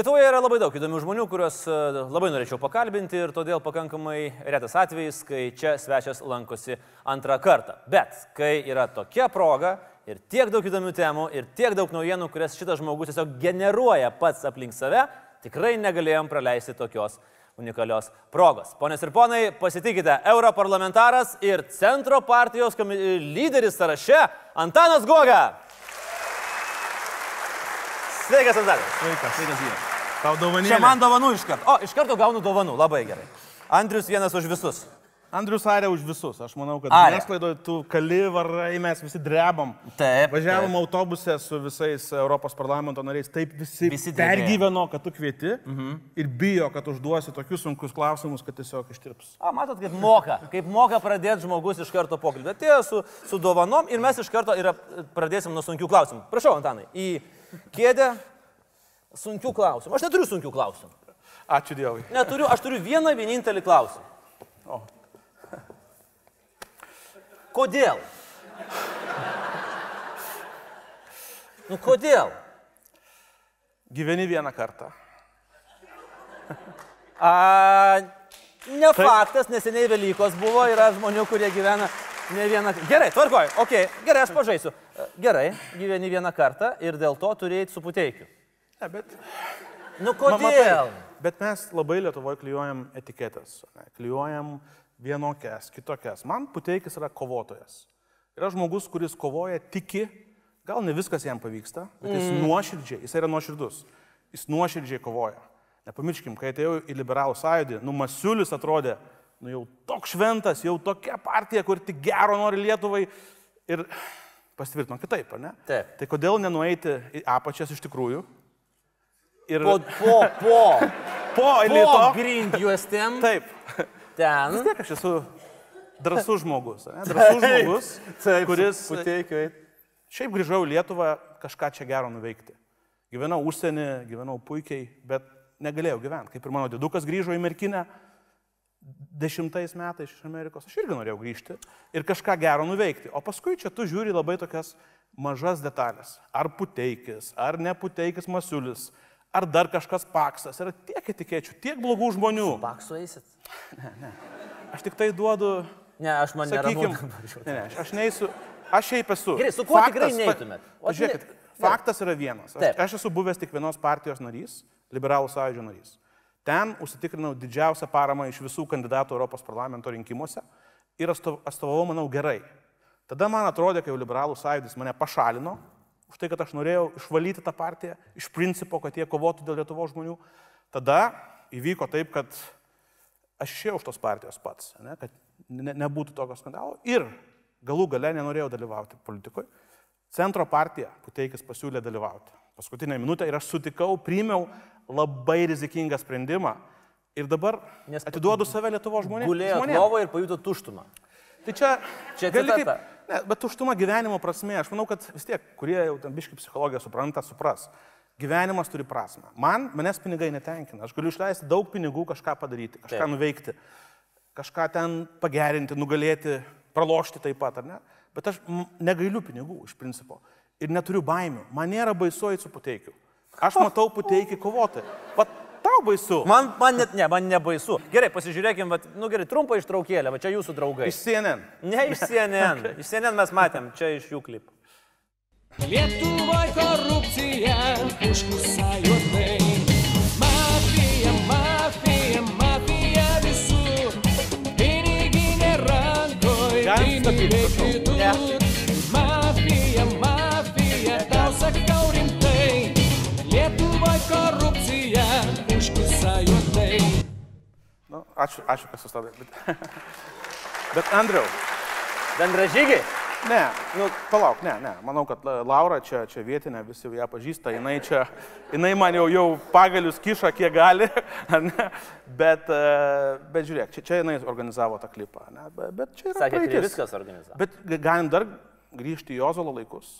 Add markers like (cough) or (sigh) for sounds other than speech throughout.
Lietuvoje yra labai daug įdomių žmonių, kuriuos e, labai norėčiau pakalbinti ir todėl pakankamai retas atvejis, kai čia svečias lankosi antrą kartą. Bet kai yra tokia proga ir tiek daug įdomių temų ir tiek daug naujienų, kurias šitas žmogus tiesiog generuoja pats aplink save, tikrai negalėjom praleisti tokios unikalios progos. Ponės ir ponai, pasitikite, europarlamentaras ir centro partijos lyderis sąraše Antanas Goga. Sveikas, Antanas. Sveikas. Sveikas, Gyvas. Tau dovanėlė. Čia man dovanų iš karto. O, iš karto gaunu dovanų, labai gerai. Andrius vienas už visus. Andrius Arė už visus. Aš manau, kad Arė. žiniasklaidoje tu kali varai, mes visi drebam. Taip, Važiavom taip. autobuse su visais Europos parlamento nariais. Taip visi, Visi drebėjo. pergyveno, kad tu kvieti mhm. ir bijo, kad užduosi tokius sunkius klausimus, kad tiesiog ištirps. A, matot, kaip moka, kaip moka pradėti žmogus iš karto pokalbį. Atėjo su, su dovanom ir mes iš karto ir ap- pradėsim nuo sunkių klausimų. Prašau, Antanai, į kėdę sunkių klausimų. Aš neturiu sunkių klausimų. Ačiū Dievui. Neturiu, aš turiu vieną vienintelį klausimą. O. Kodėl? Nu kodėl? Gyveni vieną kartą. A, ne faktas, neseniai Velykos buvo, yra žmonių, kurie gyvena ne vieną kartą. Gerai, tvarkoj, ok, gerai, aš pažaisiu. Gerai, gyveni vieną kartą ir dėl to turėjai su puteikiu. Ne, bet, Nu Ma- matai, kodėl? bet mes labai Lietuvoje klyjuojam etiketės. Ne? Klyjuojam vienokias, kitokias. Man puteikis yra kovotojas. Yra žmogus, kuris kovoja, tiki, gal ne viskas jam pavyksta, bet jis mm. nuoširdžiai, jis yra nuoširdus. Jis nuoširdžiai kovoja. Nepamirškim, kai atėjau į liberalų sąjūdį, nu Masiulis atrodė, nu jau toks šventas, jau tokia partija, kur tik gero nori Lietuvai. Ir pasitvirtino kitaip, ar ne? Taip. Tai kodėl nenueiti į apačias iš tikrųjų? Ir Po, po, po, (laughs) po po elito. grindjuostėm Taip. Vis ten. tiek aš esu drasus žmogus. Ne? Drasus žmogus, Taip, kuris puteikiu. šiaip grįžau į Lietuvą kažką čia gero nuveikti. Gyvenau užsienį, gyvenau puikiai, bet negalėjau gyventi. Kaip ir mano didukas grįžo į Merkinę dešimtais metais iš Amerikos, aš irgi norėjau grįžti ir kažką gero nuveikti. O paskui čia tu žiūri labai tokias mažas detalės. Ar puteikis, ar ne puteikis masiulis, ar dar kažkas paksas. Yra tiek etikėčių, tiek blogų žmonių. Paksu eisit. (laughs) Aš tik tai duodu Ne, aš man neramu. Sakykime, ne, ne, aš, neįsiu, aš šiaip esu. Gerai, su kuo tikrai neitumėt? O Pažiūrėkit, ne- faktas yra vienas. Aš, Taip. aš esu buvęs tik vienos partijos narys, liberalų sąjūdžio narys. Ten užsitikrinau didžiausią paramą iš visų kandidatų Europos parlamento rinkimuose ir atstov- atstovavau, manau, gerai. Tada man atrodė, kai liberalų sąjūdis mane pašalino, už tai, kad aš norėjau išvalyti tą partiją, iš principo, kad jie kovotų dėl Lietuvos žmonių. Tada įvyko taip, kad aš išėjau iš tos partijos pats, ne, kad ne, nebūtų tokio skandalo ir galų gale nenorėjau dalyvauti politikoje. Centro partija Puteikis pasiūlė dalyvauti. Paskutinę minutę ir aš sutikau, priimiau labai rizikingą sprendimą ir dabar Nes atiduodu save Lietuvo žmonėms. Gulėjo lovoje ir pajuto tuštumą. Tai čia, Čia gali citata. Ne, bet tuštuma gyvenimo prasme, aš manau, kad vis tiek, kurie jau ten biški psichologiją supranta, supras. Gyvenimas turi prasme. Man, manęs pinigai netenkina. Aš galiu išleisti daug pinigų kažką padaryti, kažką Taip. nuveikti, kažką ten pagerinti, nugalėti, pralošti taip pat, ar ne? Bet aš negailiu pinigų iš principo. Ir neturiu baimių. Man nėra baisu eiti su puteikiu. Aš matau puteikį kovoti. Pat tau baisu. Man, man net ne, man nebaisu. Gerai, pasižiūrėkime, vat, nu gerai, trumpą ištraukėlę, va čia jūsų draugai. Iš CNN. Ne iš CNN. (laughs) Iš CNN mes matėm, čia iš jų klipų. Lietuvoje korupcija užkusa juodai. Nu, ačiū, ačiū, kad sustabdė. Bet, (laughs) bet Andriau, Bendražygiai. Ne, nu, palauk, ne, ne. Manau, kad La- Laura čia, čia vietinė, visi jau ją pažįsta, jinai čia, jinai man jau, jau pagalius kiša, kiek gali, (laughs) ne? bet, e, bet žiūrėk, čia, čia jinai organizavo tą klipą, ne? bet, bet čia yra Sakė, praeitis. viskas organizavo. Bet ga- galim dar grįžti į Jozolo laikus.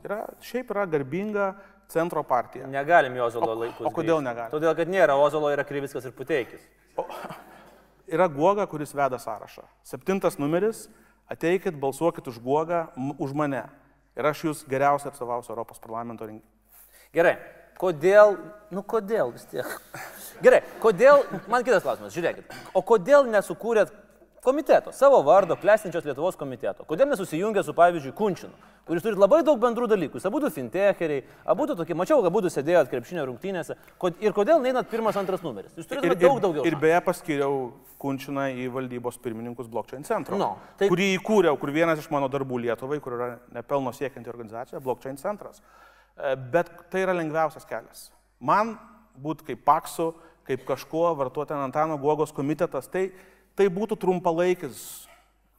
Yra, šiaip yra garbinga centro partija. Negalim Ozolo laikus. o kodėl negalim? Todėl, kad nėra Ozolo, yra Krivickas ir Puteikis. (laughs) Yra Guoga, kuris veda sąrašą. Septintas numeris, ateikit, balsuokit už Guogą, už mane. Ir aš jūs geriausiai atstovausiu Europos parlamento rinkimus. Gerai, kodėl, nu kodėl vis tiek. Gerai, kodėl, man kitas klausimas, žiūrėkit, o kodėl nesukūrėt komiteto, savo vardo, klestinčios Lietuvos komiteto? Kodėl nesusijungė su, pavyzdžiui, Kunčinu, kuris turi labai daug bendrų dalykų, jis abu fintecheriai, abu tokie, mačiau, abu sėdėjot krepšinio rungtynėse, Kod, ir kodėl neinat pirmas, antras numeris? Jūs turite daug daugiau. ir šansų. beje paskiriau Kunčiną į valdybos pirmininkus blockchain centro, Nu, tai- kurį įkūriau, kur vienas iš mano darbų Lietuvai, kur yra nepelno siekianti organizacija, blockchain centras. E, Bet tai yra lengviausias kelias. Man būti kaip paksu, kaip kažkuo, vartuoti ant Antano Guogos komitetas, tai, tai būtų trumpalaikis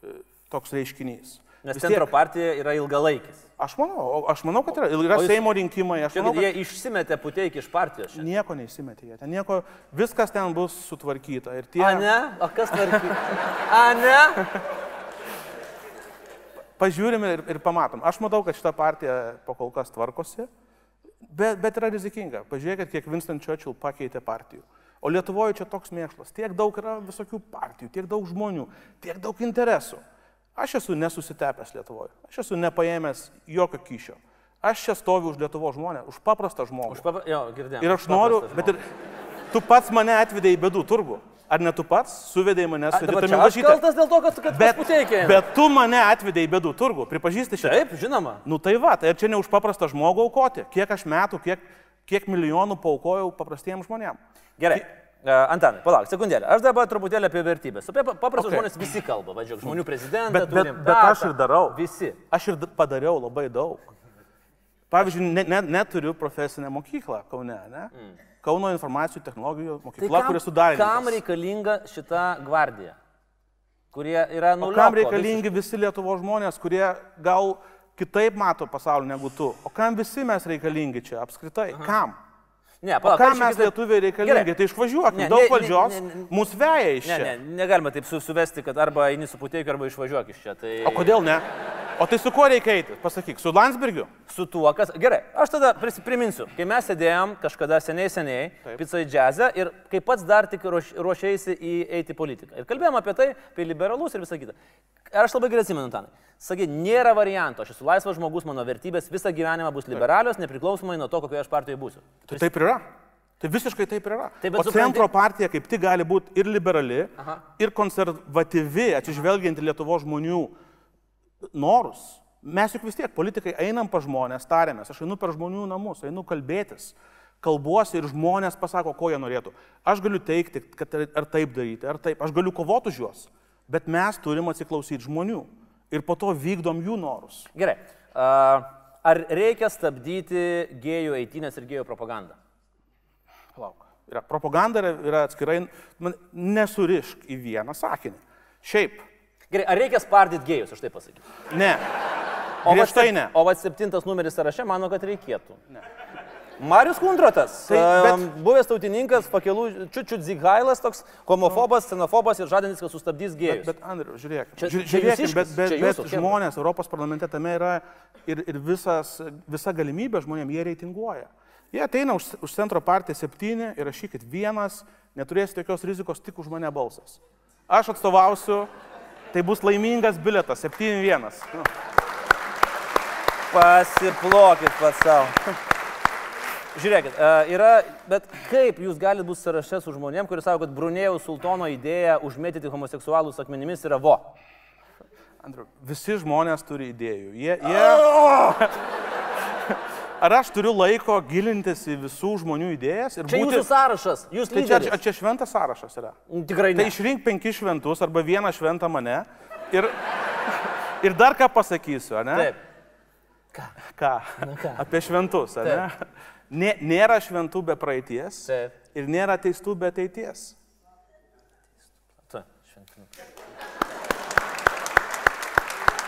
e, toks reiškinys. Nes centro tiek- partija yra ilgalaikis. Aš manau, aš manau, kad yra, yra jūs- Seimo rinkimai, aš manau, kad jie išsimetė Puteikį iš partijos. šiandien. nieko neįsimetė, jie ten nieko, viskas ten bus sutvarkyta. Ir tie, A ne? O kas tvarky? A ne? pažiūrime ir, ir pamatom. Aš matau, kad šita partija po kol kas tvarkosi, bet, bet yra rizikinga. Pažiūrėkit, kiek Winston Churchill pakeitė partijų. O Lietuvoje čia toks mėšlas. Tiek daug yra visokių partijų, tiek daug žmonių, tiek daug interesų. Aš esu nesusitepęs Lietuvoje. Aš esu nepaėmęs jokio kyšio. Aš čia stoviu už Lietuvo žmonę, už paprastą žmogų. Už papra... Jo, girdėjau. Ir aš noriu, bet ir tu pats mane atvedai į bedų turgų. Ar ne tu pats suvedėjai mane su čia aš kaltas dėl to, kad, kad Bet, Puteikį. bet tu mane atvedai į bedų turgų, pripažįsti šitą. Taip, žinoma. Nu tai va, tai čia ne už paprastą žmogų aukoti. Kiek aš metų, kiek, kiek milijonų paukojau paprastiems žmonėms. Gerai. Uh, Antanai, palauk, sekundėlę. Aš dabar truputėlį apie vertybės. Apie pa- paprastus Okay. žmonės visi kalba. Vadžiuk, žmonių prezidentą. Bet, bet, turim, bet aš ir darau. Visi. Aš ir padariau labai daug. Pavyzdžiui, ne, ne, neturiu profesinę mokyklą Kaune, ne? Mm. Kauno informacijų technologijų mokykla, kuri sudarė. kam reikalinga šita gvardija? Kurie yra nulioko. kam reikalingi visi Lietuvo žmonės, kurie gal kitaip mato pasaulį negu tu? O kam visi mes reikalingi čia apskritai? Aha. Kam? Ne, palauk, kam mes kitaip- lietuviai reikalingi? Gerai. Tai išvažiuokime, Ne, daug ne, ne, valdžios, ne, ne. mūsų veja iš Ne, čia. ne, negalima taip su, suvesti, kad arba eini su puteikiu, arba išvažiuok iš čia. Tai... O kodėl ne? O tai su kuo reikia eiti? Pasakyk, su Landsbergiu? Su tuo, kas. Gerai, aš tada prisi- priminsiu, kai mes sėdėjom kažkada seniai seniai, pizza į džiazę ir kai pats dar tik ruoš, ruošėsi į eiti į politiką. Ir kalbėjom apie tai, apie liberalus ir visą kitą. Ir aš labai gerai atsimenu, Tanai. Sakai, nėra varianto, aš esu laisvas žmogus, mano vertybės visą gyvenimą bus liberalios, nepriklausomai nuo to, kokioje aš partijoje būsiu. Tai taip yra. Tai visiškai taip ir yra. Taip, o supranti- centro partija kaip tik gali būti ir liberali, Aha. ir konservatyvi, atsižvelgiant į Lietuvo žmonių norus. Mes juk vis tiek, politikai, einam pa žmonės, tariamės, aš einu per žmonių namus, einu kalbėtis, kalbuosi ir žmonės pasako, ko jie norėtų. Aš galiu teikti, kad ar taip daryti, ar taip, aš galiu kovoti už juos, bet mes turim atsiklausyti žmonių ir po to vykdom jų norus. Gerai. Ar reikia stabdyti gėjų eitinės ir gėjų propagandą? Palauk. Yra, propaganda yra, yra atskirai, nesurišk į vieną sakinį. Šiaip, Gerai, ar reikia spardyti gėjus, aš taip pasakysiu? ne. O va sep- ne. O va septintas numeris sąraše, mano, kad reikėtų. Ne. Marius Kundrotas, Tai, tai, bet- buvęs tautininkas, pakelų čiučiut Zighailas, toks homofobas, xenofobas ir žadantis, kad sustabdys gėjus. Bet, Andriu, žiūrėk. Čia- Žiūrėk, čia jūsiškis, bet, bet, čia bet jūsų, chebra. žmonės Europos parlamente tame yra ir, ir visas, visa galimybė žmonėms, jie reitinguoja. Jie ateina už, už centro partiją septyni ir rašykit vienas, neturėsite jokios rizikos, tik už mane balsas. Aš atstovausiu, tai bus laimingas biletas, 7-1. Nu, Pasiplokit pats savo. (laughs) Žiūrėkit, e, yra, bet kaip jūs galite būti sąraše su žmonėm, kuris sako, kad Brunėjaus sultono idėja užmėtyti homoseksualus akmenimis yra vo. Andriu, visi žmonės turi idėjų. Jie, jie... (laughs) (laughs) Ar aš turiu laiko gilintis į visų žmonių idėjas ir Čia būti... jūsų sąrašas, jūs Tai čia, lyderis. čia, šventas sąrašas yra. Tikrai Tai ne. išrink penkis šventus arba vieną šventą mane ir, ir dar ką pasakysiu, ne? Taip. Ką? ką? Apie šventus, ne? Nė, nėra šventų be praeities Taip. ir nėra teistų be ateities. Tu, šventinų.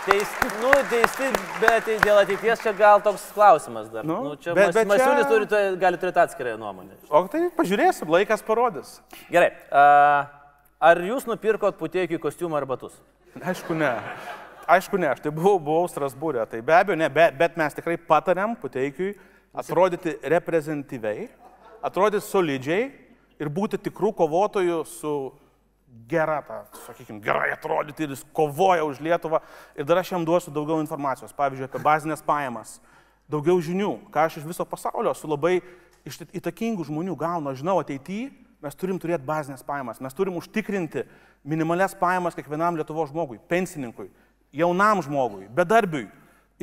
Teisti, nu, teisti, bet dėl ateities čia gal toks klausimas dar. Nu, Nu, čia bet- bet, bet bet čia- Masiulis turi, tu- gali turėti atskirą nuomonę. O tai pažiūrėsim, laikas parodys. Gerai. A, ar jūs nupirkot putėkių kostiumą ar batus? Aišku, ne. Aišku, ne, aš tai buvau, buvau Strasbūrė, tai be abejo, ne, bet, bet mes tikrai patarėm Puteikiui atrodyti reprezentatyviai, atrodyti solidžiai ir būti tikrų kovotojų su gera, ta, sakykime, gerai atrodyti ir jis kovoja už Lietuvą. Ir dar aš jam duosiu daugiau informacijos, pavyzdžiui, apie bazinės pajamas, daugiau žinių, ką aš iš viso pasaulio su labai įtakingų žmonių gaunu. Aš žinau, ateityje mes turim turėti bazinės pajamas, mes turim užtikrinti minimales pajamas kiekvienam Lietuvos žmogui, pensininkui, jaunam žmogui, bedarbiui,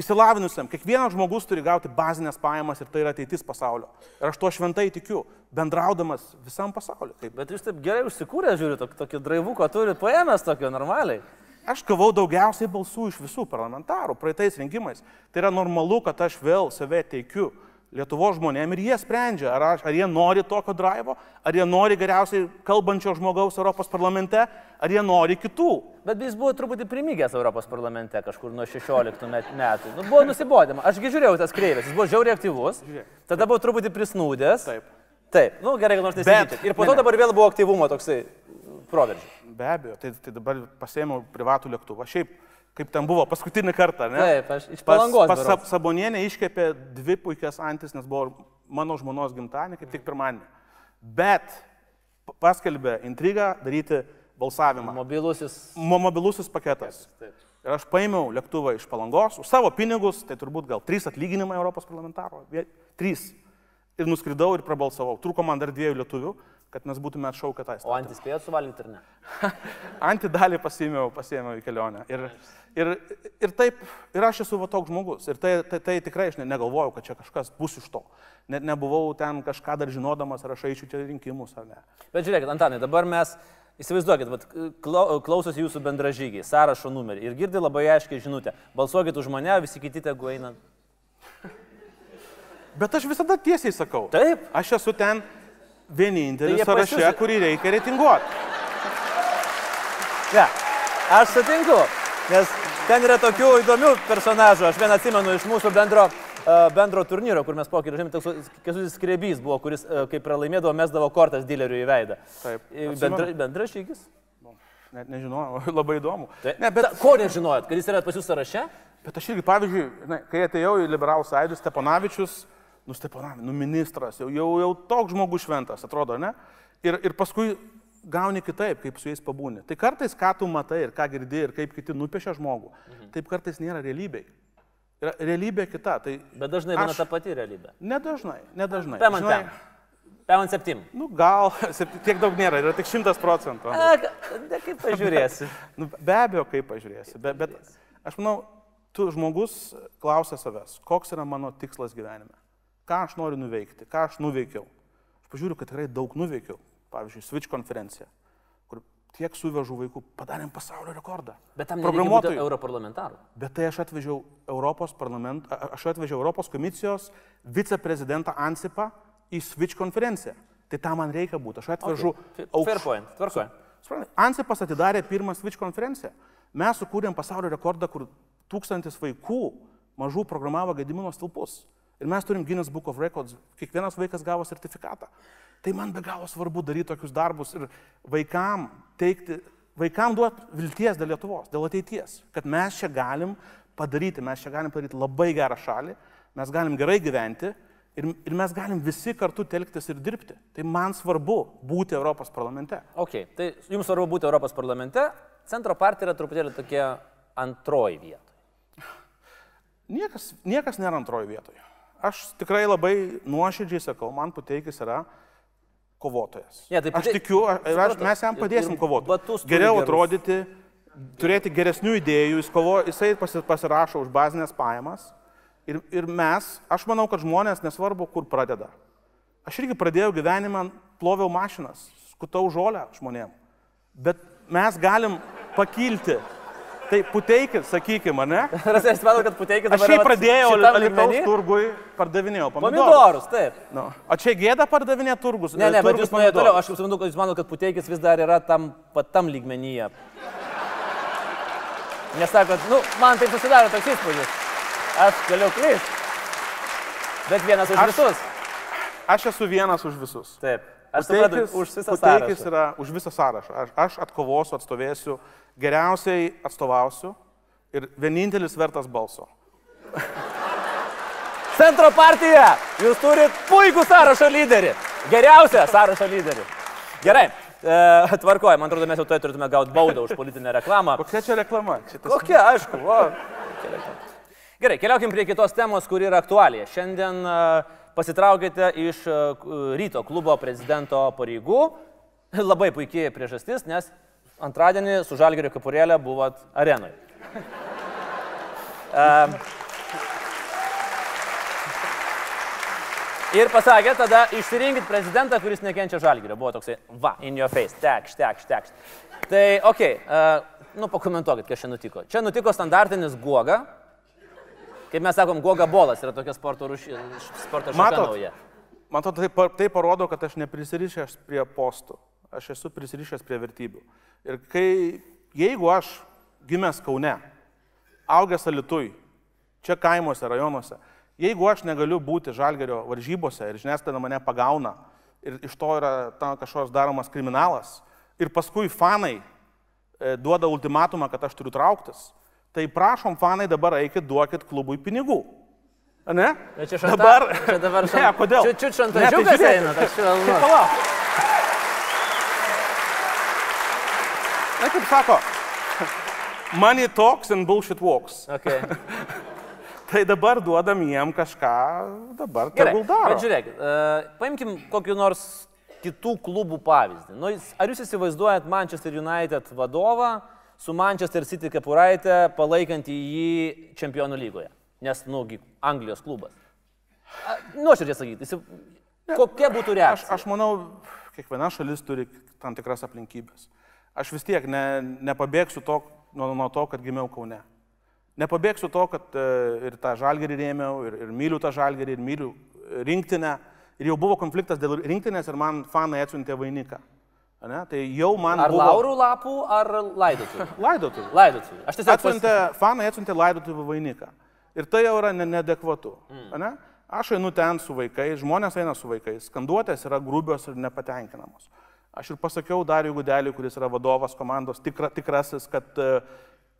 įsilavinusiam. Kiekvienas žmogus turi gauti bazinės pajamas ir tai yra ateitis pasaulio. Ir aš tuo šventai tikiu, bendraudamas visam pasauliu. Taip. Bet jūs taip gerai užsikūrė, žiūriu, tokį, tokį draivuką turit paėmęs tokio normaliai. Aš gavau daugiausiai balsų iš visų parlamentarų praeitais rinkimais. Tai yra normalu, kad aš vėl save teikiu Lietuvo žmonėm ir jie sprendžia, ar, aš, ar jie nori tokio drivo, ar jie nori geriausiai kalbančio žmogaus Europos parlamente, ar jie nori kitų. Bet jis buvo truputį primygęs Europos parlamente kažkur nuo 16 met- metų. Nu, buvo nusibodima. Ašgi žiūrėjau tas kreivės, jis buvo žiauriai aktyvus, tada buvo truputį prisnūdęs. Taip. Taip, nu gerai, kad nors nesitikėt. Ir po ne, to ne. dabar vėl buvo aktyvumo toksai proveržis. Be abejo, tai, tai dabar pasėmiau privatų lėktuvą. Šiaip, kaip ten buvo paskutinį kartą, ne? Taip, aš iš Pas, palangos. pas. Sab- Sabonienė iškepė dvi puikias antis, nes buvo mano žmonos gimtadienį, kaip tik pirmadienį. Bet paskelbė intrigą daryti balsavimą. Mobilusis. Mo mobilusis paketas. Ir aš paėmiau lėktuvą iš palangos už savo pinigus, tai turbūt gal trys atlyginimai Europos parlamentaro. Trys. Ir nuskridau ir prabalsavau. Trūko man dar dviejų lietuvių, kad mes būtume atšaukę tą O antis spėjot suvalgyti ar ne? (laughs) Antidalį pasiėmiau, pasiėmiau į kelionę. Ir, ir, ir taip, ir aš esu va toks žmogus. Ir tai, tai, tai tikrai aš ne, negalvojau, kad čia kažkas bus iš to. Net nebuvau ten kažką dar žinodamas, ar aš eičiau čia rinkimus ar ne. Bet žiūrėkit, Antanai, dabar mes, įsivaizduokit, vat, klau- klausosi jūsų bendražygiai, sąrašo numerį ir girdi labai aiškiai žinutę. Balsuokit už mane, visi kiti tegu eina. Bet aš visada tiesiai sakau. Taip. Aš esu ten vienintelis Tai sąraše, pasiūs- kurį reikia reitinguoti. Ne, aš sutinku, nes ten yra tokių įdomių personažų. Aš vieną atsimenu iš mūsų bendro, e, bendro turnyro, kur mes pokį žaidėme, toks Kesutis Skrebys buvo, kuris, e, kai pralaimėdavo, mesdavo kortas dileriui į veidą. Taip, E. Bendra, bendra žygis. Net nežinau, (laughs) labai įdomu. Tai, Ne, bet, ta, ko nežinojot, kad jis yra pas jūs sąraše? bet aš irgi, pavyzdžiui, na, kai atėjau į liberalų sąjūdį, Steponavičius, nu Steponavičius, nu ministras, jau, jau, jau toks žmogus šventas, atrodo, ne? Ir, ir paskui gauni kitaip, kaip su jais pabūni. Tai kartais, ką tu matai ir ką girdi ir kaip kiti nupiešia žmogų, Mhm. taip kartais nėra realybėj. Yra realybė kita. Tai Bet dažnai būna aš- ta pati realybė. Nedažnai, nedažnai. Pem ant pem. Pem ant septim. Nu, gal, (laughs) septy- tiek daug nėra, yra tik šimtas procentų. A, ka- ne, kaip pažiūrėsi. (laughs) Nu, be abejo, kaip pažiūrėsi. Bet, bet aš manau, tu žmogus klausia savęs, koks yra mano tikslas gyvenime. Ką aš noriu nuveikti, ką aš nuveikiau. Aš pažiūriu, kad tikrai daug nuveikiau. Pavyzdžiui, Switch konferencija, kur tiek suvežų vaikų padarėm pasaulio rekordą. Bet tam Programuotojų. europarlamentaru. Bet tai aš atvežiau Europos parlamentą, a- aš atvežiau Europos komisijos viceprezidentą Ansipą į Switch konferenciją. Tai tam man reikia būti. Aš atvežu Fair aukš- point, tvarkoju. Ansipas atidarė pirmą Switch konferenciją. Mes sukūrėm pasaulio rekordą, kur tūkstantis vaikų mažų programavo Gedimino stulpus. Ir mes turim Guinness Book of Records, kiekvienas vaikas gavo sertifikatą. Tai man be galo svarbu daryti tokius darbus ir vaikam teikti, vaikam duoti vilties dėl Lietuvos, dėl ateities, kad mes čia galim padaryti, mes čia galim padaryti labai gerą šalį, mes galim gerai gyventi ir, ir mes galim visi kartu telktis ir dirbti. Tai man svarbu būti Europos parlamente. Ok, tai jums svarbu būti Europos parlamente, centro partija yra truputėlį tokia antroji vieta. Niekas, niekas nėra antroji vietoje. Aš tikrai labai nuoširdžiai sakau, man puteikis yra kovotojas. Ne, tai aš tikiu, ir aš, mes jam padėsim kovoti. Geriau atrodyti, turėti geresnių idėjų, jis, kovo, jisai pasi- pasirašo už bazinės pajamas. Ir, ir mes, aš manau, kad žmonės nesvarbu, kur pradeda. Aš irgi pradėjau gyvenimą, ploviau mašinas, skutau žolę žmonėm. Bet mes galim pakilti. Tai puteikit, sakykime, ne? (laughs) Rasės, manau, kad puteikis Aš šiaip pradėjau Lietuvos turgui, pardavinėjau pomidorus. Pomidorus, taip. Nu. O čia gėda pardavinė turgus. Ne, ne, bet turgus jūs nuėjote toliau. Aš suprantu, kad jūs manote, kad puteikis vis dar yra tam pat tam lygmenyje. Nes sakot, nu, man taip susidaro toks įspūdis. Aš galiu klysti. Bet vienas už Aš- visus. Aš esu vienas už visus. Taip. Aš Puteikis- už visą Puteikis sąrašą. yra už visą sąrašą. Aš, aš atkovosiu, atstovėsiu, geriausiai atstovausiu ir vienintelis vertas balso. (laughs) Centro partija. Jūs turite puikų sąrašo lyderį. Geriausią sąrašo lyderį. Gerai. E, tvarkoju, man atrodo, mes jau turėtume gauti baudą už politinę reklamą. Kokia čia reklama? Čia tas... Kokia, aišku. O. Gerai, keliaukim prie kitos temos, kuri yra aktualija. Šiandien e, pasitraukite iš e, ryto klubo prezidento pareigų. (laughs) Labai puikiai priežastis, nes antradienį su Žalgerio kapurėlė buvot arenoje. (laughs) Ir pasakė, tada išsirinkit prezidentą, kuris nekenčia žalgerio. Buvo toksai, va, in your face, tekš, tekš, tekš. Tai, okei, okay, uh, nu pakomentuokit, kas čia nutiko. Čia nutiko standartinis guoga. Kaip mes sakom, guoga bolas yra tokia sporto, rūši, sporto šaka nauja. man atrodo, tai, pa- tai parodo, kad aš neprisirišęs prie postų. Aš esu prisirišęs prie vertybių. Ir kai, jeigu aš gimęs Kaune, augęs Alitui, čia kaimuose, rajonuose, jeigu aš negaliu būti žalgerio varžybose ir žiniasklaida mane pagauna ir iš to yra kažkoks daromas kriminalas ir paskui fanai e, duoda ultimatumą, kad aš turiu trauktis, tai prašom fanai dabar eikit, duokit klubui pinigų. Ne? Bet čia šanta- dabar. čia dabar ne, šan- kodėl? Ne, tai šantažiukas žiūrėkit. eina, švelnus. Tai palauk. Na, kaip sako, money talks and bullshit walks. Okay. (laughs) Tai dabar duodam jiem kažką, dabar tegul daro. bet žiūrėkit, uh, paimkim kokį nors kitų klubų pavyzdį. Nu, ar jūs įsivaizduojat Manchester United vadovą su Manchester City kepuraitė palaikantį jį čempionų lygoje? Nes, nugi, Anglijos klubas. Nuoširdžiai sakyti, įsi... kokia būtų Aš, reakcija? aš manau, kiekviena šalis turi tam tikras aplinkybės. Aš vis tiek ne, nepabėgsiu to, nuo, nuo to, kad gimiau Kaune. Nepabėgsiu to, kad e, ir tą žalgerį rėmiau, ir, ir myliu tą žalgerį, ir myliu e, rinktinę. Ir jau buvo konfliktas dėl rinktinės ir man fanai atsiuntė vainiką. Ane? Tai jau man Ar buvo... laurų lapų, ar laidotuvių? (laughs) Laidotuvių. Laidotuvių. Aš tiesiog... Atsiuntė, fanai atsiuntė laidotuvių vainiką. Ir tai jau yra ne- neadekvatu. Mm. Aš einu ten su vaikais, žmonės eina su vaikais, skanduotės yra grubios ir nepatenkinamos. Aš ir pasakiau Dariui Gudeliui, kuris yra vadovas komandos, tikra, tikrasis, kad, e,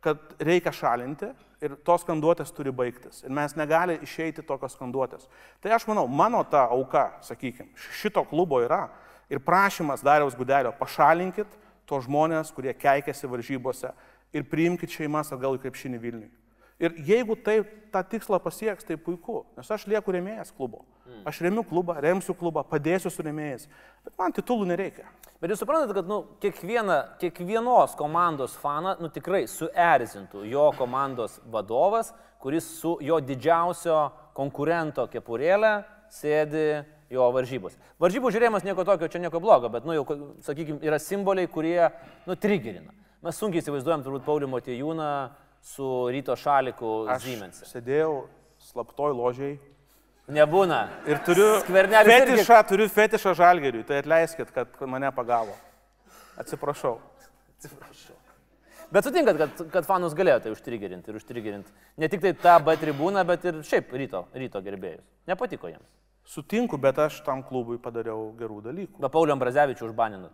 kad reikia šalinti ir tos skanduotės turi baigtis. Ir mes negali išeiti tokios skanduotės. Tai aš manau, mano ta auka, sakykime, šito klubo yra ir prašymas Dariaus Gudelio, pašalinkit tos žmonės, kurie keikiasi varžybose ir priimkit šeimas atgal į krepšinį Vilniui. Ir jeigu tai tą tikslą pasieks, tai puiku, nes aš lieku remėjas klubo. Aš remiu klubą, remsiu klubą, padėsiu su remėjais, bet man titulų nereikia. Bet jūs suprantate, kad nu, kiekviena, kiekvienos komandos faną nu, tikrai suerzintų jo komandos vadovas, kuris su jo didžiausio konkurento kepurėlė sėdi jo varžybos. Varžybų žiūrėjimas nieko tokio, čia nieko blogo, bet, nu, jau, sakykime, yra simboliai, kurie, nu, trigerina. Mes sunkiai įsivaizduojam turbūt Paulių Motijūną su ryto šaliku Siemens. sėdėjau slaptoj ložiai Nebūna. ir turiu Skvernelis irgi- fetišą, turiu fetišą žalgeriui, tai atleiskit, kad mane pagavo. Atsiprašau. Bet sutinkat, kad, kad fanus galėjo tai užtrigerinti ir užtrigerinti. Ne tik tai tą B tribūną, bet ir šiaip ryto, ryto gerbėjus. Nepatiko jiems. Sutinku, bet aš tam klubui padariau gerų dalykų. Be Paulio Ambrazevičių užbaninut.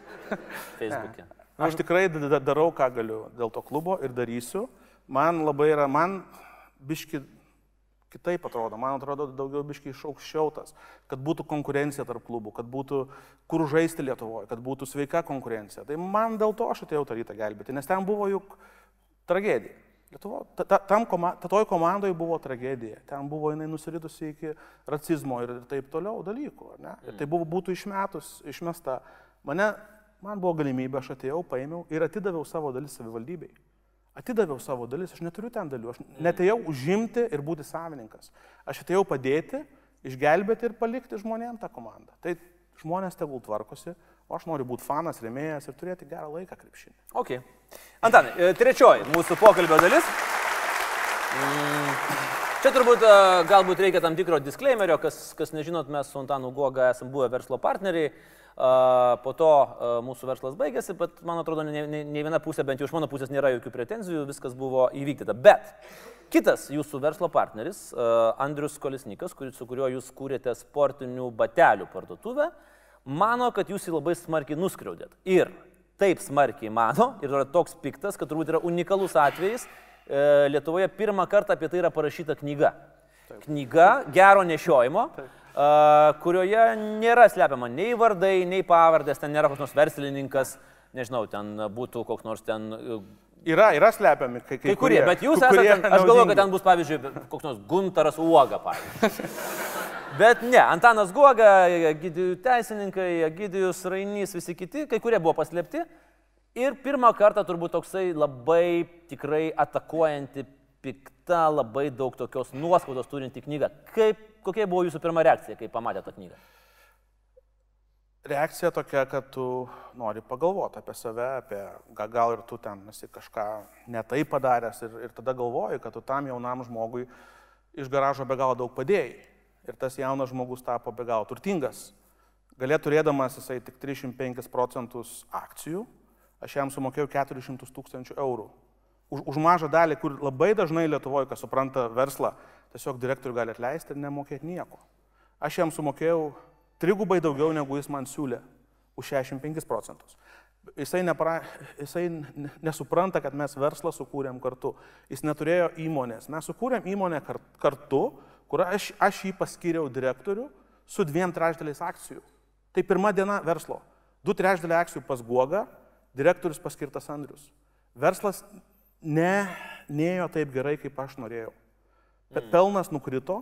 (laughs) Facebook'e. Aš tikrai da- da- darau, ką galiu dėl to klubo ir darysiu. Man labai yra, man biški kitaip atrodo, man atrodo daugiau biški iš aukščiau tas, kad būtų konkurencija tarp klubų, kad būtų kur žaisti Lietuvoje, kad būtų sveika konkurencija. Tai man dėl to aš atėjau tą rytą gelbėti, nes ten buvo juk tragedija. Lietuvo, ta, ta, tam koma, ta toj komandoje buvo tragedija. Ten buvo jinai nusiridusi iki racizmo ir taip toliau dalykų. Ne? Ir tai buvo, būtų išmetus, išmesta. Mane, man buvo galimybė, aš atėjau, paėmiau ir atidaviau savo dalis savivaldybei. Atidaviau savo dalis, aš neturiu ten dalių. Aš netėjau užimti ir būti savininkas. Aš atėjau padėti, išgelbėti ir palikti žmonėms tą komandą. Tai žmonės tegul tvarkosi, o aš noriu būti fanas, remėjas ir turėti gerą laiką krepšinį. Ok. Antanai, e, trečioji mūsų pokalbio dalis. Mm. Čia turbūt e, galbūt reikia tam tikro disclaimerio, kas, kas nežinot, mes su Antanu Guoga esame buvę verslo partneriai. A, Po to mūsų verslas baigėsi, bet man atrodo, ne, ne, ne viena pusė, bent jau iš mano pusės nėra jokių pretenzijų, viskas buvo įvykdyta. Bet kitas jūsų verslo partneris, Andrius Kolisnikas, kuris, su kuriuo jūs kūrėte sportinių batelių parduotuvę, mano, kad jūs jį labai smarkiai nuskriaudėt. Ir taip smarkiai mano, ir yra toks piktas, kad turbūt yra unikalus atvejis. E, Lietuvoje pirmą kartą apie tai yra parašyta knyga. Knyga gero nešiojimo, a, kurioje nėra slepiama nei vardai, nei pavardės, ten nėra koks nors verslininkas, nežinau, ten būtų koks nors ten e, Yra, yra slepiami kai, Kai kurie, bet jūs kurie esate, aš galvoju, kad ten bus, pavyzdžiui, koks nors Guntaras Uoga, pavyzdžiui. (laughs) Bet ne, Antanas Guoga, Gidijų teisininkai, Gidijus Rainys, visi kiti, kai kurie buvo paslėpti. Ir pirmą kartą turbūt toksai labai tikrai atakuojanti, pikta, labai daug tokios nuoskaudos turinti knyga. Kaip, kokia buvo jūsų pirma reakcija, kai pamatėte tą knygą? Reakcija tokia, kad tu nori pagalvoti apie save, apie ga- gal ir tu ten esi kažką netai padaręs ir, ir tada galvoji, kad tu tam jaunam žmogui iš garažo be galo daug padėjai. Ir tas jaunas žmogus tapo be galo turtingas. Galėtų turėdamas jisai tik 305 procentus akcijų, aš jam sumokėjau 400 tūkstančių eurų. Už, už mažą dalį, kur labai dažnai Lietuvoje, kas supranta verslą, tiesiog direktorių gali atleisti ir nemokėti nieko. Aš jam sumokėjau trigubai daugiau, negu jis man siūlė, už 65 procentus. Jisai, nepra, jisai nesupranta, kad mes verslą sukūrėm kartu. Jis neturėjo įmonės. Mes sukūrėm įmonę kar- kartu, kur aš, aš jį paskyriau direktorių su dviem trečdaliais akcijų. Tai pirma diena verslo. Du trečdaliai akcijų pas Guoga, direktorius paskirtas Andrius. Verslas ne, neėjo taip gerai, kaip aš norėjau. Pe- Pelnas nukrito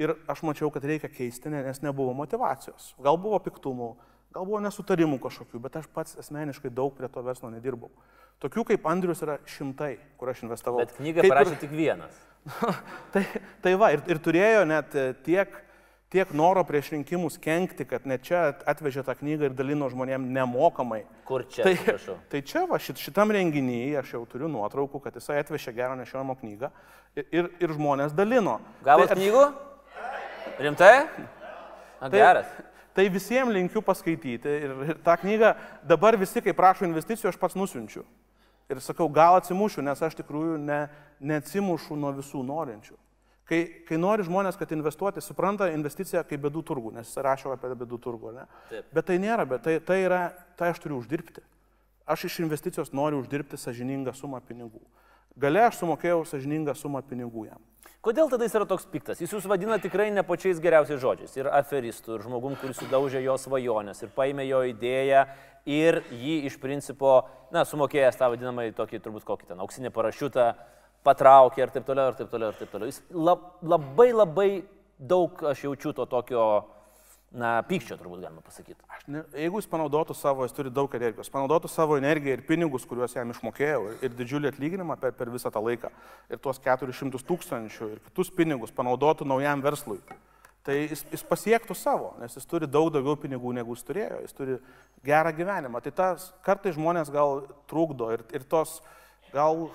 ir aš mačiau, kad reikia keisti, ne- nes nebuvo motivacijos. Gal buvo piktumų, gal buvo nesutarimų kažkokių, bet aš pats asmeniškai daug prie to verslo nedirbau. Tokių kaip Andrius yra šimtai, kur aš investavau. Bet knygą Kaip ir- parašė tik vienas. (laughs) tai, tai va, ir, ir turėjo net e, tiek, tiek noro prieš rinkimus kenkti, kad net čia atvežė tą knygą ir dalino žmonėm nemokamai. Kur čia, Tai, atsiprašau? tai čia va, šit, šitam renginyje aš jau turiu nuotraukų, kad jisai atvežė gerą nešiojimo knygą ir, ir, ir žmonės dalino. Gavot tai, knygų? Rimtai? Na, Tai- geras. Tai visiems linkiu paskaityti ir, ir tą knygą dabar visi, kai prašo investicijų, aš pats nusiunčiu. Ir sakau, gal atsimušiu, nes aš tikrųjų ne, neatsimušu nuo visų norinčių. Kai, kai nori žmonės, kad investuoti, supranta investiciją kaip bedų turgų, nes jis rašo apie bedų turgų, ne? Taip. Bet tai nėra, bet tai, tai yra, tai aš turiu uždirbti. Aš iš investicijos noriu uždirbti sažiningą sumą pinigų. Gale aš sumokėjau sažiningą sumą pinigų jam. Kodėl tada jis yra toks piktas? Jis jūs vadina tikrai ne pačiais geriausiais žodžiais. Ir aferistų, ir žmogum, kuris sudaužė jo svajonės, ir paėmė jo idėją, ir jį iš principo, na, sumokėjęs tą vadinamą tokį, turbūt kokį ten auksinį parašiutą, patraukė ir taip toliau, ir taip toliau, ir taip toliau. Jis lab, labai labai daug aš jaučiu to tokio, na, pykčio turbūt galima pasakyti. Aš ne, jeigu jis panaudotų savo, jis turi daug energijos, panaudotų savo energiją ir pinigus, kuriuos jam išmokėjau, ir, ir didžiulį atlyginimą per, per visą tą laiką, ir tuos 400 tūkstančių, ir kitus pinigus panaudotų naujam verslui, tai jis, jis pasiektų savo, nes jis turi daug daugiau pinigų, negu jis turėjo, jis turi gerą gyvenimą. Tai tas kartai žmonės gal trukdo ir, ir tos gal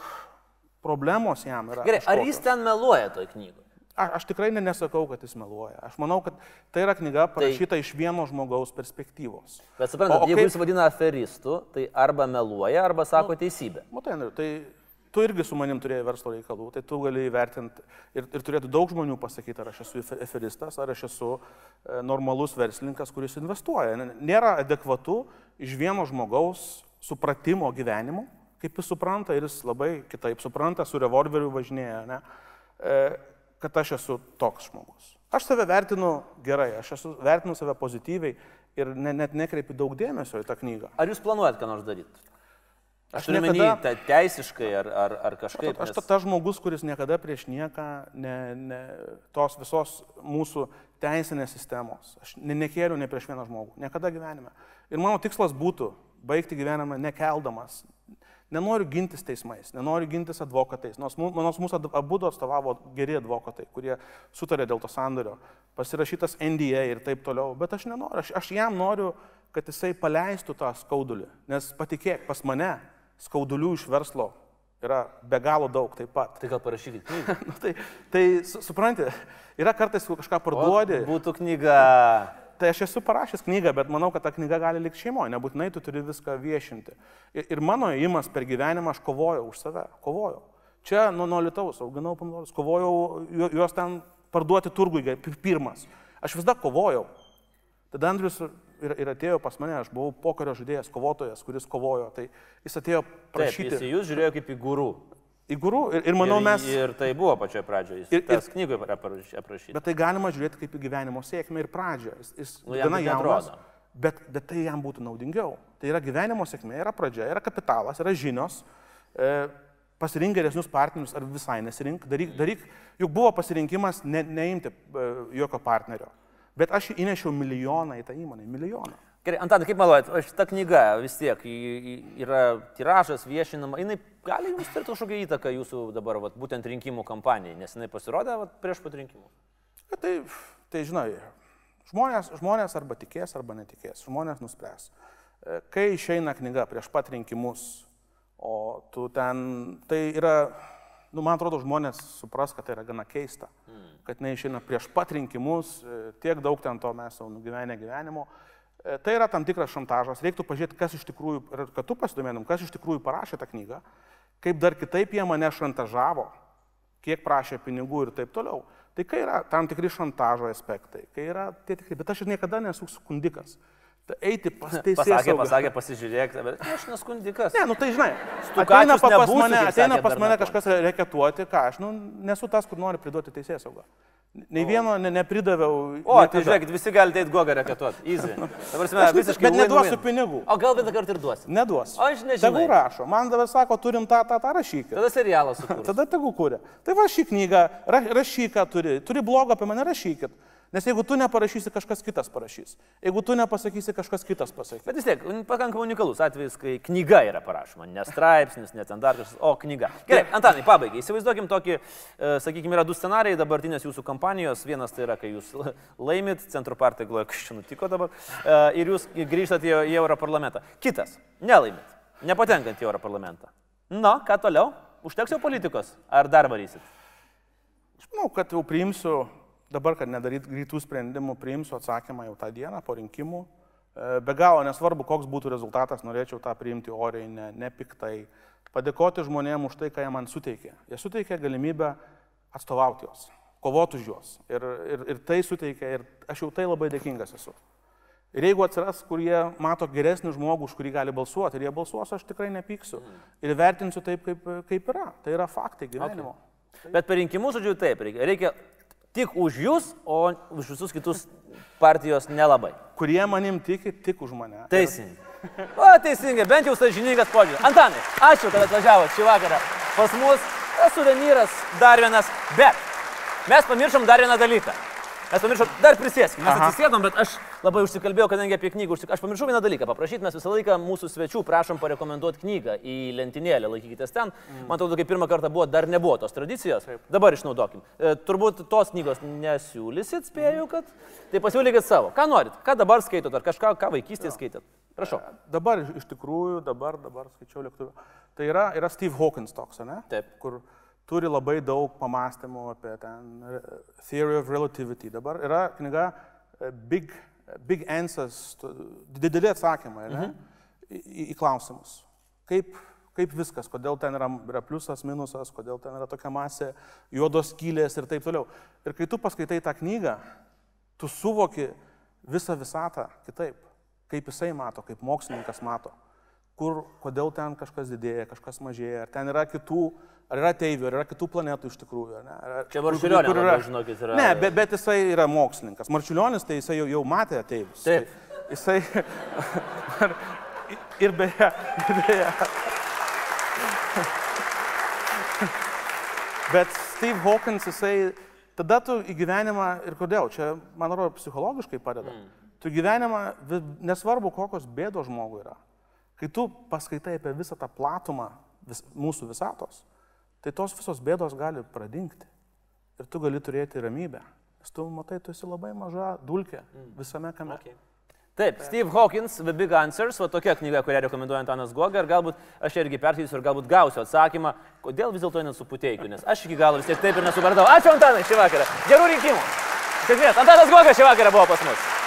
problemos jam yra. Gerai, ar jis kažkokios. ten meluoja toj knygui? A, aš tikrai ne, nesakau, kad jis meluoja. Aš manau, kad tai yra knyga parašyta iš vieno žmogaus perspektyvos. Bet suprantate, jeigu kaip- jis vadina aferistų, tai arba meluoja, arba sako teisybę. Matai, Andriau, tai tu irgi su manim turėjai verslo reikalų, tai tu gali įvertinti ir, ir turėtų daug žmonių pasakyti, ar aš esu efe- aferistas, ar aš esu e, normalus verslininkas, kuris investuoja. Nėra adekvatu iš vieno žmogaus supratimo gyvenimo, kaip jis supranta ir jis labai kitaip supranta, su revolveriu važinėja, ne, e, kad aš esu toks žmogus. Aš save vertinu gerai, aš esu, vertinu save pozityviai ir ne, net nekreipiu daug dėmesio į tą knygą. Ar jūs planuojat ką nors daryti? Aš Aš turiu menį niekada- te- teisiškai ar, ar, ar kažkaip. Aš nes- ta, ta žmogus, kuris niekada prieš nieką, ne, ne, tos visos mūsų teisinės sistemos, aš ne, nekėliau ne prieš vieną žmogų, niekada gyvenime. Ir mano tikslas būtų baigti gyvenimą nekeldamas. Nenoriu gintis teismais, nenoriu gintis advokatais, nors, mū- nors mūsų abu atstovavo geri advokatai, kurie sutarė dėl to sandorio, pasirašytas NDA ir taip toliau, bet aš nenoriu, aš, aš jam noriu, kad jisai paleistų tą skaudulį, nes patikėk, pas mane skaudulių iš verslo yra be galo daug taip pat. Tai gal parašykit knygą. (laughs) Nu, tai, tai su- supranti, yra kartais, kažką parduodi, Būtų knyga. Tai aš esu parašęs knygą, bet manau, kad ta knyga gali likti šeimoje, nebūtinai tu turi viską viešinti. Ir, ir mano įimas per gyvenimą, aš kovojau už save, kovojau. Čia nuo, nuo Lietuvos auginau pomidorus, kovojau ju- juos ten parduoti turgui pirmas. Aš visada kovojau. Tada Andrius ir, ir atėjo pas mane, aš buvau pokario žaidėjas, kovotojas, kuris kovojo. Tai jis atėjo Taip, jis prašyti jūs žiūrėjo kaip į gurų. Į gurų ir, ir manau ir, mes... Ir tai buvo pačioje pradžioje. Jis Ir- ir, tas knygoje aprašyta. Bet tai galima žiūrėti kaip į gyvenimo sėkmę ir pradžią. Jis, jis Nu, gana taip jaunas, bet, bet tai jam būtų naudingiau. Tai yra gyvenimo sėkmė, yra pradžia, yra kapitalas, yra žinios. E, pasirink geresnius partnerius ar visai nesirink. Daryk, daryk juk buvo pasirinkimas ne, neimti e, jokio partnerio. Bet aš įnešiau milijoną į tą įmonę, milijoną. Gerai, Antanai, kaip manuojat, šita knyga vis tiek yra tiražas, viešinama, jinai gali jums turėti kažkokią įtaką jūsų dabar, vat, būtent rinkimų kampanijai, nes jinai pasirodė vat, prieš pat rinkimus. Bet tai, tai žinai, žmonės, žmonės arba tikės, arba netikės. Žmonės nuspręs. Kai išeina knyga prieš pat rinkimus, o tu ten, tai yra, nu, man atrodo, žmonės supras, kad tai yra gana keista. Kad neišeina prieš pat rinkimus, tiek daug ten to mes jau nugyvenę gyvenimo. E, Tai yra tam tikras šantažas. Reiktų pažiūrėti, kas iš tikrųjų, kad tu pasidomėtum, kas iš tikrųjų parašė tą knygą, kaip dar kitaip jie mane šantažavo, kiek prašė pinigų ir taip toliau. Tai kai yra tam tikri šantažo aspektai, kai yra tie tikri, bet aš ir niekada nesu skundikas. Tai eiti pas (laughs) teisėją. Pasakė, pasakė, pasižiūrėk, bet aš neskundikas. Ne, nu tai žinai, ateina pa- pas mane, ateina pas mane kažkas reketuoti, ką aš, nu, nesu tas, kur nori priduoti teisėją saugą. Nei vieno ne, nepridaviau. O, tai niekada. žiūrėkit, visi galite eiti gogą reketuoti. Easy. (laughs) Dabar mes visiškai. bet neduosiu pinigų. O gal vieną kartą ir duosi. Neduos. O aš nežinau. Tegu rašo, man dabar sako, turim tą, tą, tą rašykį. Tada serialas. (laughs) Tada tegu kūrė. Tai va šį knygą, ra, rašyk, ką turi. Turi blogą apie mane, rašykit. Nes jeigu tu neparašysi, kažkas kitas parašys. Jeigu tu nepasakysi, kažkas kitas pasakys. Bet vis tiek, pakankamai unikalus atvejis, kai knyga yra parašoma, ne straipsnis, ne ten dar kažkas, o knyga. Gerai, Antanai, pabaigai. Įsivaizduokim tokį, e, sakykime, yra du scenarijai dabartinės jūsų kampanijos. Vienas tai yra, kai jūs la- laimit, centro partija galvoja, (laughs) kas čia nutiko dabar, e, ir jūs grįžtate į, į Europarlamentą. Kitas, nelaimit, nepatenkant į Europarlamentą. Na, ką toliau? Užteks jau politikos? Ar dar varysit? Aš manau, kad jau priimsiu, dabar, kad nedaryt greitų sprendimų, priimsiu atsakymą jau tą dieną po rinkimų. E, Be galo nesvarbu, koks būtų rezultatas, norėčiau tą priimti oriai, ne, nepiktai. Padėkoti žmonėms už tai, ką jie man suteikė. Jie suteikė galimybę atstovauti juos, kovoti už juos. Ir, ir, ir tai suteikė, ir aš jau tai labai dėkingas esu. Ir jeigu atsiras, kur jie mato geresnį žmogų, už kurį gali balsuoti, ir jie balsuos, aš tikrai nepyksiu. Ir vertinsiu taip, kaip, kaip yra. Tai yra faktai gyvenimo. Okay. Bet per rinkimus, žodžiu, taip, reikia, reikia tik už jūs, o už visus kitus partijos nelabai. kurie manim tiki tik už mane. Teisingai. O, teisingai, bent jau sąžiningas požiūris. Antanai, ačiū, kad atvažiavote šį vakarą pas mus. Esu Remyras, dar vienas. Bet mes pamiršom dar vieną dalyką. Mes pamiršom, dar prisėskim, mes Aha. atsisėdom, bet aš labai užsikalbėjau, kadangi apie knygą užsik... Aš pamiršau vieną dalyką, paprašyti, mes visą laiką mūsų svečių prašom parekomenduoti knygą į lentynėlę, laikykitės ten. Mm. Man atrodo, kai pirmą kartą buvo, dar nebuvo tos tradicijos. Taip. Dabar išnaudokim. E, turbūt tos knygos nesiūlysit, spėju, kad. Tai pasiūlykit savo. Ką norit? Ką dabar skaitot? Ar kažką, ką vaikystėje skaitėt? Prašau. Dabar iš tikrųjų, dabar, dabar skaičiau lėktuvą. Tai yra, yra Steve Hawkins toks, ne? Taip. Kur turi labai daug pamastymų apie ten Theory of Relativity. Dabar yra knyga e, Big, big Answers, dideli atsakymai, ne? Į, į, į klausimus. Kaip, kaip viskas, kodėl ten yra, yra pliusas, minusas, kodėl ten yra tokia masė, juodos skylės ir taip toliau. Ir kai tu paskaitai tą knygą, tu suvoki visą visatą kitaip, kaip jisai mato, kaip mokslininkas mato, kur, kodėl ten kažkas didėja, kažkas mažėja, ar ten yra kitų, ar yra teivių, ar yra kitų planetų iš tikrųjų. ar Ne? Ar, Čia Marčiulionio kur labiau, žinokit, yra- Ne, bet, bet jisai yra mokslininkas. Marčiulionis tai jisai jau, jau matė teivius. Taip. Tai jisai. (laughs) ir beje, ir beje. Bet Steve Hawkins, jisai, tada tu į gyvenimą, ir kodėl, čia, man atrodo, psichologiškai padeda. Mm. Tu gyvenimą, nesvarbu, kokios bėdos žmogui yra. Kai tu paskaitai apie visą tą platumą vis, mūsų visatos, tai tos visos bėdos gali pradingti. Ir tu gali turėti ramybę. Nes tu matai, tu esi labai maža dulkė visame kame. Okay. Taip, Steve Hawkins, The Big Answers, va tokia knyga, kurią rekomenduoja Antanas Goga ir galbūt aš irgi perskaitysiu ir galbūt gausiu atsakymą, kodėl vis dėlto nesuputeikiu, nes aš iki galo vis tiek taip ir nesupratau. Ačiū Antanai šį vakarą. Gerų rinkimų. Sėkmės. Antanas Goga šį vakarą buvo pas mus.